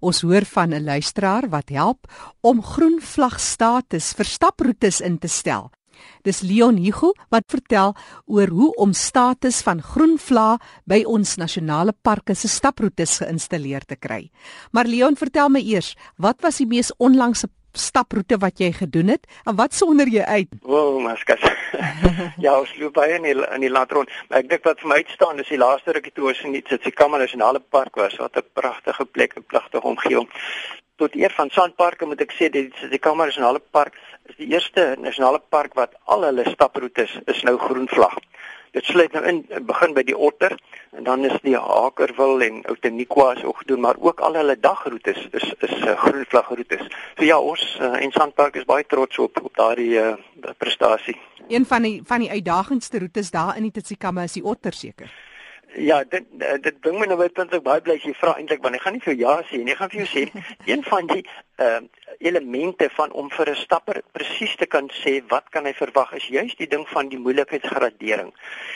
Ons hoor van 'n luisteraar wat help om groen vlag status vir staproetes in te stel. Dis Leon Hugo wat vertel oor hoe om status van groen vla by ons nasionale parke se staproetes geïnstalleer te kry. Maar Leon, vertel my eers, wat was die mees onlangse staproete wat jy gedoen het en wat sonder jy uit? O, oh, maskas. ja, ons loop baie in die, in die land rond, maar ek dink wat vir my uitstaan is die laaste rukkie toe ons in die Tsitsikamma Nasionale Park was, wat 'n pragtige plek, 'n pragtige omgewing. Tot eer van Sandparke moet ek sê die Tsitsikamma Nasionale Park is die eerste nasionale park wat al hulle staproetes is nou groen vlag. Dit sluit nou in begin by die otter en dan is die Hakerwil en Outeniqua is ook gedoen, maar ook al hulle dagroetes is is uh, groen vlagroetes. So ja, ons uh, en Sandpark is baie trots op op daardie uh, prestasie. Een van die van die uitdagendste roetes daar in die Tsitsikamma is die otter seker. Ja, dit dit bring my nou by punt ek baie bly as jy vra eintlik want ek gaan nie vir jou ja sê nie, ek gaan vir jou sê een van die uh, elemente van om vir 'n stapper presies te kan sê wat kan hy verwag is juist die ding van die moeilikheidsgradering.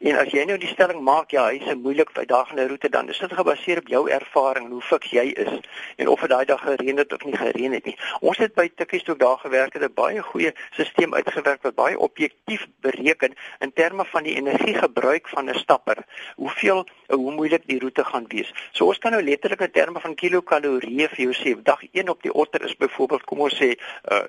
En as jy nou die stelling maak ja, hy's 'n moeilik uitdagende roete dan is dit gebaseer op jou ervaring en hoe fiks jy is en of dit daai dag gereën het of nie gereën het nie. Ons het by Tikkies toe daar gewerk het 'n baie goeie stelsel uitgewerk wat baie objektief bereken in terme van die energiegebruik van 'n stapper. Hoeveel hoe moeilik die roete gaan wees. So ons kan nou letterlik in terme van kilokalorieë vir jou sê. Dag 1 op die otter is byvoorbeeld kom ons sê uh,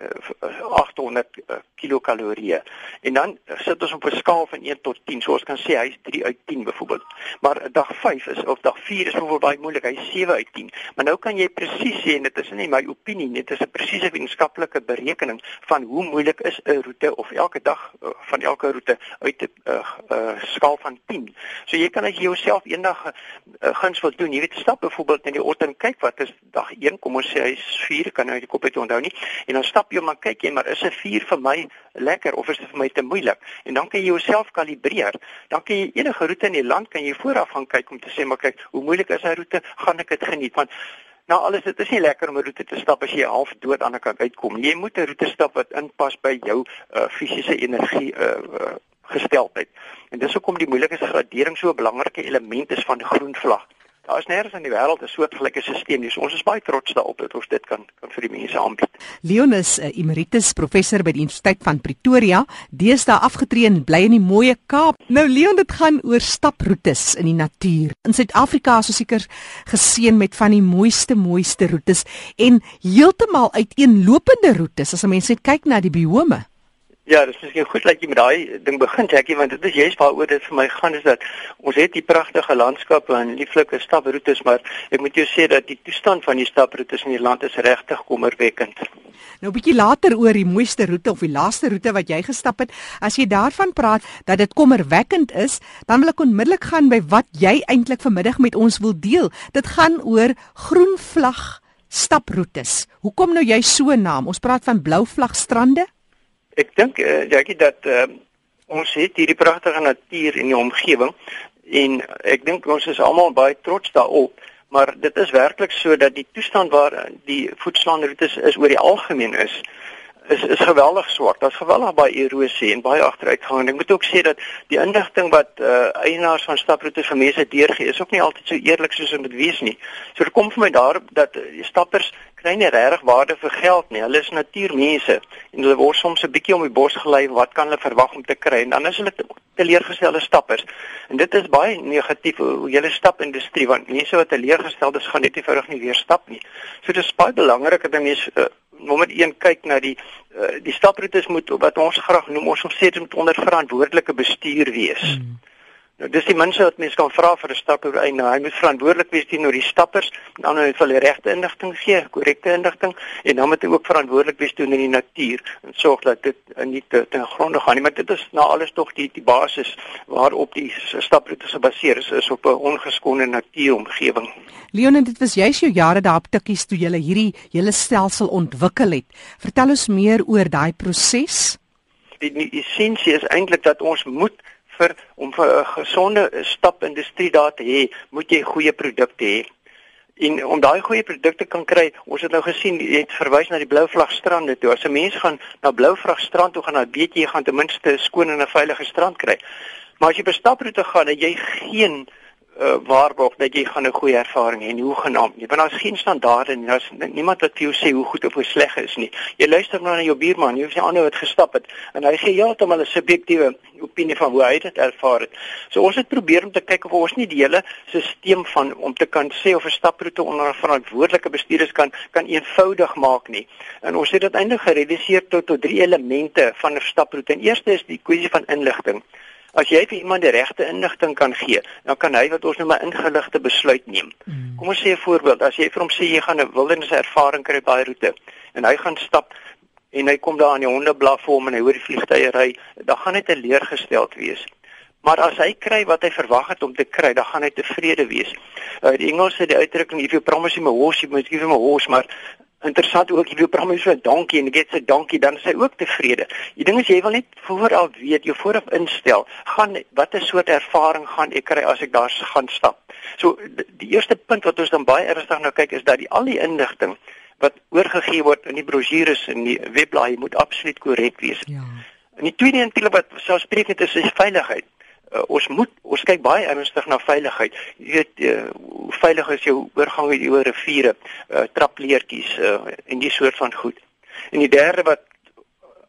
800 uh, kilokalorieë. En dan sit ons op 'n skaal van 1 tot 10. So ons kan sê hy's 3 uit 10 byvoorbeeld. Maar dag 5 is of dag 4 is byvoorbeeld baie moeilik. Hy's 7 uit 10. Maar nou kan jy presies sê en dit is nie my opinie nie, dit is 'n presiese wetenskaplike berekening van hoe moeilik is 'n roete of elke dag uh, van elke roete uit 'n uh, uh, skaal van 10. So jy kan as jy jouself eendag uh, guns wil doen, jy weet stap byvoorbeeld in die oggend en kyk wat is dag 1, kom ons sê hy's 4, kan nou die kop uit onthou nie. En dan stap jy maar kyk jy maar is 'n 4 vir my lekker of is dit vir my te moeilik? En dan kan jy jouself kalibreer. Dan kan jy enige roete in die land kan jy vooraf gaan kyk om te sê maar kyk, hoe moeilik is hy roete? Gaan ek dit geniet? Want Nou alles dit is nie lekker om 'n roete te stap as jy half dood aan 'n kant uitkom. Jy moet 'n roete stap wat inpas by jou uh, fisiese energie uh, uh, gesteldheid. En dis hoekom die moeilikheidsgradering so 'n belangrike element is van die groen vlag. Daar is nêrens in die wêreld 'n soortgelyke stelsel nie. So ons is baie trots daarop dat ons dit kan kan vir die mense aanbied. Leonis, uh, emeritus professor by die Universiteit van Pretoria, deesdae afgetree en bly in die mooi Kaap. Nou Leon, dit gaan oor staproetes in die natuur. In Suid-Afrika is ons seker geseën met van die mooiste mooiste roetes en heeltemal uiteenlopende roetes as 'n mens net kyk na die biome. Ja, dit is miskien goed dat jy met daai ding begin, Jackie, want dit is juist waaroor dit vir my gaan is dat ons het die pragtige landskappe en lieflike staproetes, maar ek moet jou sê dat die toestand van die staproetes in die land is regtig kommerwekkend. Nou 'n bietjie later oor die mooiste roete of die laaste roete wat jy gestap het, as jy daarvan praat dat dit kommerwekkend is, dan wil ek onmiddellik gaan by wat jy eintlik vanmiddag met ons wil deel. Dit gaan oor groen vlag staproetes. Hoekom nou jy so naam? Ons praat van blou vlag strande. Ek dink uh, Jackie dat uh, ons het hierdie pragtige natuur in die omgewing en ek dink ons is almal baie trots daarop, maar dit is werklik so dat die toestand waar die voedselroetes is oor die algemeen is is is geweldig swak. Daar's geweldig baie erosie en baie agteruitgang. En ek moet ook sê dat die inligting wat uh, eienaars van staproetes vir mense deurgee, is ook nie altyd so eerlik soos dit moet wees nie. So dit kom vir my daarop dat uh, stappers kry nie regtig waarde vir geld nie. Hulle is natuurmense en hulle word soms 'n bietjie om die bos gelei wat kan hulle verwag om te kry en dan is hulle teleurgestelde stappers. En dit is baie negatief hoe julle stapindustrie want mense wat teleurgesteld is gaan net eenvoudig nie weer stap nie. So dit is baie belangrik dat mense uh, nommer 1 kyk na die uh, die staproetes moet wat ons graag noem ons sê dit moet onder verantwoordelike bestuur wees. Hmm. Nou dis die mense wat mense kan vra vir 'n stapper en hy moet verantwoordelik wees teenoor die stappers en dan moet hulle regte inligting gee, korrekte inligting en dan moet hy ook verantwoordelik wees teenoor die natuur en sorg dat dit nie te ten gronde gaan nie, maar dit is na alles tog die die basis waarop die staproete gebaseer is, is op 'n ongeskonde natuuromgewing. Leon, dit was juist jou jare daar op Tikkies toe jy hierdie hele stelsel ontwikkel het. Vertel ons meer oor daai proses. Die, die essensie is eintlik dat ons moet vir om 'n gesonde stapindustrie daar te hê, moet jy goeie produkte hê. En om daai goeie produkte kan kry, ons het nou gesien jy het verwys na die Blou Vlag strande toe. As 'n mens gaan na Blou Vlag strand toe gaan, dan weet jy jy gaan ten minste 'n skoon en 'n veilige strand kry. Maar as jy op 'n staproete gaan en jy geen uh, waarborg dat jy gaan 'n goeie ervaring hê, hoe genaamd nie. Want daar's geen standaarde nie. Daar's niemand wat vir jou sê hoe goed of hoe sleg is nie. Jy luister nou na jou buurman, jy sien ander wat gestap het en hy gee heeltemal 'n subjektiewe opinie van hoe hy dit ervaar het. So ons het probeer om te kyk of ons nie die hele stelsel van om te kan sê of 'n staproete onder verantwoordelike bestuurders kan kan eenvoudig maak nie. En ons het dit eintlik gereduseer tot tot drie elemente van 'n staproete. En eerste is die kwessie van inligting. As jy vir iemand die regte inligting kan gee, dan kan hy wat ons nou maar ingeligte besluit neem. Mm. Kom ons sê 'n voorbeeld, as jy vir hom sê jy gaan 'n wildernis ervaring kry daai roete en hy gaan stap en hy kom daar aan die honde blaf vir hom en hy hoor die vliegtye ry, dan gaan hy teleurgesteld wees. Maar as hy kry wat hy verwag het om te kry, dan gaan hy tevrede wees. Uh, die Engelse die uitdrukking if you promise him a horse, you must give him a horse, maar interessant ook jy promise so 'n donkie en get 'n donkie dan is hy ook tevrede. Die ding is jy wil net vooraf weet, jy vooraf instel, gaan watter soort ervaring gaan ek kry as ek daar gaan stap. So die eerste punt wat ons dan baie ernstig nou kyk is dat die al die inligting wat oorgegee word in die brosjures en die webblaai moet absoluut korrek wees. Ja. En die tweede eintlik wat selfsprekend is, is veiligheid uh, ons moet ons kyk baie ernstig na veiligheid. Jy weet uh, hoe veilig is jou oorgang oor riviere, uh, trapleertjies uh, en die soort van goed. En die derde wat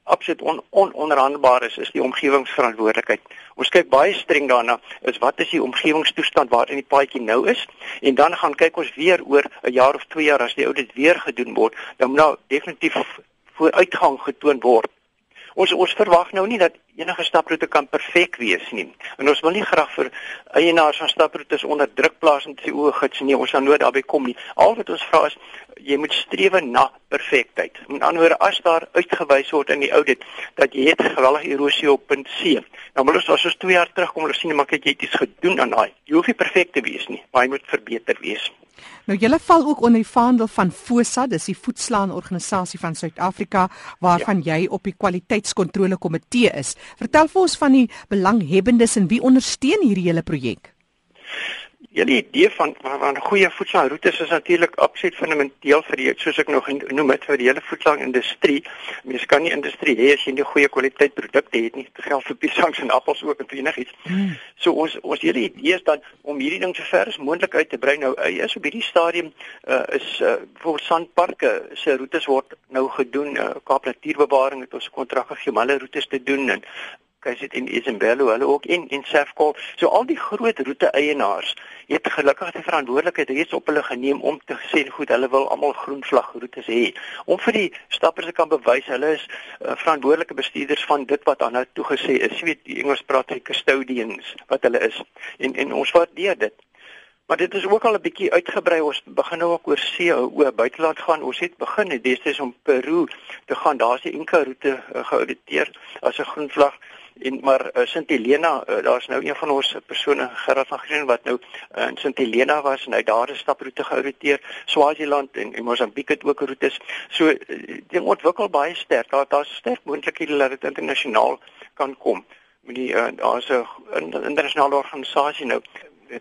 absoluut on, on, ononderhandelbaar is, is die omgewingsverantwoordelikheid. Ons kyk baie streng daarna is wat is die omgewingstoestand waarin die paadjie nou is en dan gaan kyk ons weer oor 'n jaar of 2 jaar as die audit weer gedoen word, dan moet nou definitief vooruitgang getoon word ons ons verwag nou nie dat enige staproete kan perfek wees nie. En ons wil nie graag vir eienaars van staproetes onder druk plaas om te sê o, gits nee, ons gaan nooit daarby kom nie. Al wat ons vra is jy moet streef na perfektheid. Met ander woorde, as daar uitgewys word in die audit dat jy het geweldige erosie op punt C, dan moet ons as ons 2 jaar terug kom, ons sien maar kyk jy het iets gedoen aan daai. Jy hoef nie perfek te wees nie, maar jy moet verbeter wees. Nou julle val ook onder die vaandel van FOSA, dis die Voedslaan Organisasie van Suid-Afrika waarvan ja. jy op die kwaliteitskontrole komitee is. Vertel vir ons van die belanghebbendes en wie ondersteun hierdie hele projek? Julle idee van van 'n goeie voedselroetes is natuurlik absoluut fundamenteel vir die soos ek nog genoem het vir die hele voedselindustrie. Mens kan nie industrie hê as jy nie goeie kwaliteit produkte het nie. Dit geld vir piesangs en appels ook en enigiets. Hmm. So ons ons hele idee is dan om hierdie ding so ver as moontlik uit te brei. Nou is op hierdie stadium uh, is uh, vir sandparke se roetes word nou gedoen. Uh, Kaap Natuurbewaring het ons 'n kontrak gegee om hulle roetes te doen en kyk dit in Isabella hulle ook in in Safeco. So al die groot roete eienaars het gelukkig die verantwoordelikheid reeds op hulle geneem om te sê goed, hulle wil almal groen vlag roetes hê. Om vir die stappers te kan bewys hulle is uh, verantwoordelike bestuurders van dit wat aan hulle toegesê is. Jy weet die Engels praat hy custodians wat hulle is. En en ons waardeer dit. Maar dit is ook al 'n bietjie uitgebrei. Ons begin nou ook oor see oor buiteland gaan. Ons het begin destyds om Peru te gaan. Daar's die Inca roete uh, geauditeer as 'n groen vlag en maar uh, Sint Helena uh, daar's nou een van ons persone Gerard van Green wat nou uh, in Sint Helena was en hy daar 'n staproete geauditeer Swaziland en, en Mosambiek het ook roetes. So uh, ding ontwikkel baie sterk. Daar daar's sterk moontlikhede dat dit internasionaal kan kom. Met die uh, daar's 'n internasionale organisasie nou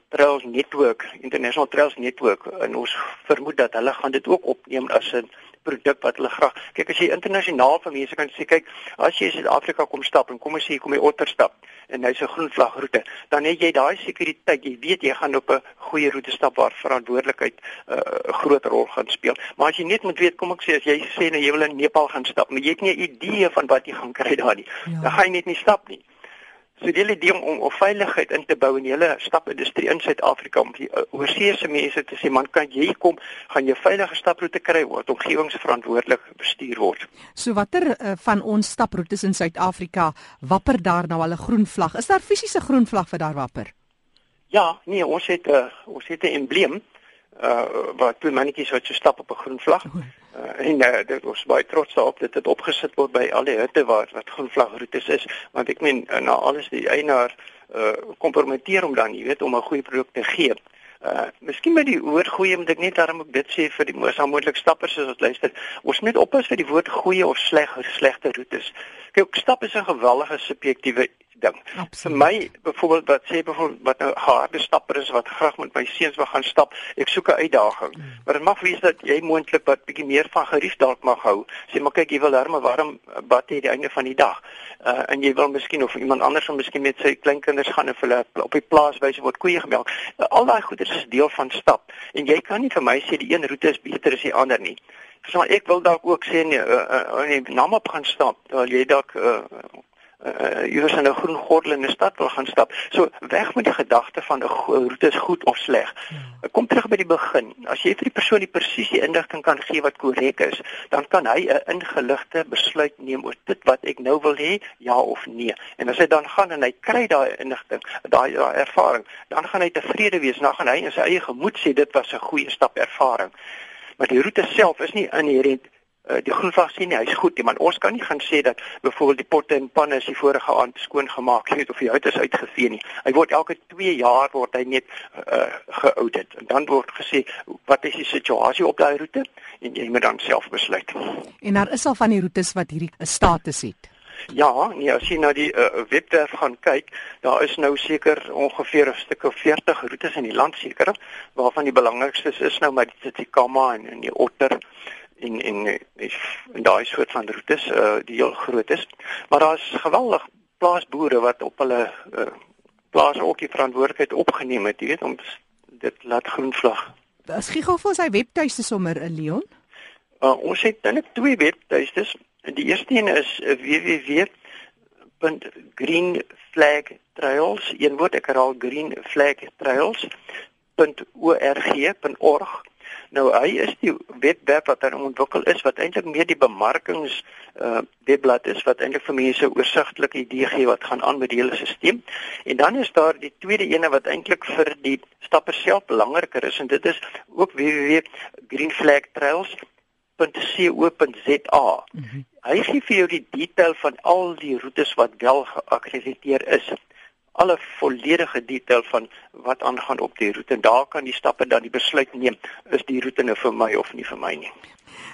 Trails Network International Trails Network en ons vermoed dat hulle gaan dit ook opneem as 'n produk wat hulle graag. Kyk as jy internasionaal vir mense kan sê kyk, as jy in Suid-Afrika kom stap en kom ons sê jy kom by Otter stap en hy's 'n groen vlagroete, dan het jy daai sekuriteit. Jy weet jy gaan op 'n goeie roete stap waar verantwoordelikheid 'n uh, groot rol gaan speel. Maar as jy net moet weet, kom ek sê as jy sê nou jy wil in Nepal gaan stap, maar jy het nie 'n idee van wat jy gaan kry daar nie. Ja. Dan gaan jy net nie stap nie. So die hele ding om om veiligheid in te bou in die hele stapindustrie in Suid-Afrika om die uh, oorseese mense te sê man kan jy kom gaan jy veilige staproete kry word omgewingsverantwoordelik bestuur word. So watter uh, van ons staproetes in Suid-Afrika wapper daar nou al 'n groen vlag? Is daar fisiese groen vlag vir daar wapper? Ja, nee, ons het 'n uh, ons het 'n embleem uh wat twee mannetjies wat so stap op 'n groen vlag. Uh, en uh, dit ons baie trots daarop dat dit opgesit word by al die hutte waar wat groen vlagroetes is, want ek meen uh, na alles die eienaar uh kompromiteer om dan, jy weet, om 'n goeie produk te gee. Uh miskien met die woord goeie moet ek net daarom ook dit sê vir die moes moontlik stappers as ons luister. Ons moet oppas vir die woord goeie of sleg of slegte roetes. Kyk, stap is 'n geweldige subjektiewe ding. Vir my byvoorbeeld wat sê byvoorbeeld wat nou harde stapper is wat graag met my seuns wil gaan stap, ek soek 'n uitdaging. Mm. Maar dit mag wees dat jy moontlik wat bietjie meer van gerief dalk mag hou. Sê maar kyk jy wil darm 'n warm bad hê die einde van die dag. Uh en jy wil miskien of iemand anders wil miskien met sy kleinkinders gaan of hulle op die plaas wys word koeie gemelk. Uh, al daai goeders is deel van stap en jy kan nie vir my sê die een roete is beter as die ander nie. So ek wil dalk ook sê nee, uh, uh, nee namop gaan stap. Terwyl jy dalk uh, uh iewers in 'n groen gordel in 'n stad wil gaan stap. So weg met die gedagte van 'n roete is goed of sleg. Ja. Kom terug by die begin. As jy vir die persoon die presiese inligting kan gee wat korrek is, dan kan hy 'n ingeligte besluit neem oor dit wat ek nou wil hê, ja of nee. En as hy dan gaan en hy kry daai inligting, daai daai ervaring, dan gaan hy tevrede wees, dan gaan hy in sy eie gemoed sê dit was 'n goeie stap ervaring. Maar die roete self is nie inherent uh, die groenvlag sien nie, hy's goed nie, maar ons kan nie gaan sê dat byvoorbeeld die potte en panne is die vorige aand skoon gemaak het of die hout is uitgevee nie. Hy word elke 2 jaar word hy net uh, geaudit en dan word gesê wat is die situasie op daai roete en jy moet dan self besluit. En daar is al van die roetes wat hierdie status het. Ja, nee, as jy na die uh, webwerf gaan kyk, daar is nou seker ongeveer 'n stuk of 40 roetes in die land seker, waarvan die belangrikste is nou maar die Tsikama en, en die Otter en en, en, en daai soort van roetes uh, die heel groot is. Maar daar's geweldig plaasboere wat op hulle uh, plaas ook die verantwoordelikheid opgeneem het, jy weet, om dit laat groenvlag. As gee gou vir sy webtuiste sommer 'n Leon. Uh, ons het dan net twee webtuistes. Die eerste een is www.greenflagtrails, een woord ek herhaal greenflagtrails.org.org Nou hy is die webwerf wat daar ontwikkel is wat eintlik meer die bemarkings uh webblad is wat eintlik vir mense oorsigtelike idee gee wat gaan aan met die hele stelsel. En dan is daar die tweede ene wat eintlik vir die stapper self belangriker is en dit is ook www.greenflagtrails.co.za. Mm -hmm. Hy gee vir jou die detail van al die roetes wat wel geakkrediteer is alle volledige detail van wat aangaan op die roete en daar kan die stappe dan die besluit neem is die roete nou vir my of nie vir my nie.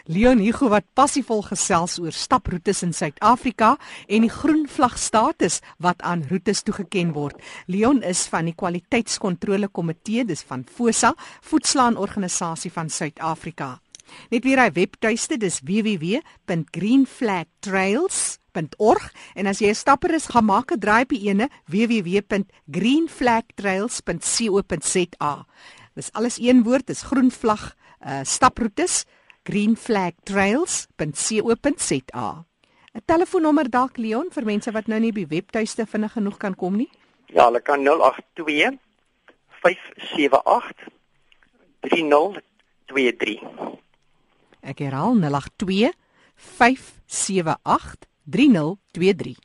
Leon Hugo wat passievol gesels oor staproetes in Suid-Afrika en die groen vlag status wat aan roetes toegeken word. Leon is van die kwaliteitskontrole komitee dis van FOSA, Voedselaanorganisasie van Suid-Afrika. Net weer hy webtuiste dis www.greenflagtrails.org en as jy 'n stapper is, gaan maak 'n draai by ene www.greenflagtrails.co.za. Dis alles een woord, dis groen vlag uh, staproetes greenflagtrails.co.za. 'n Telefoonnommer dalk Leon vir mense wat nou nie by webtuiste vinnig genoeg kan kom nie. Ja, hulle kan 082 578 3023. Ek herhaal 082 578 3023.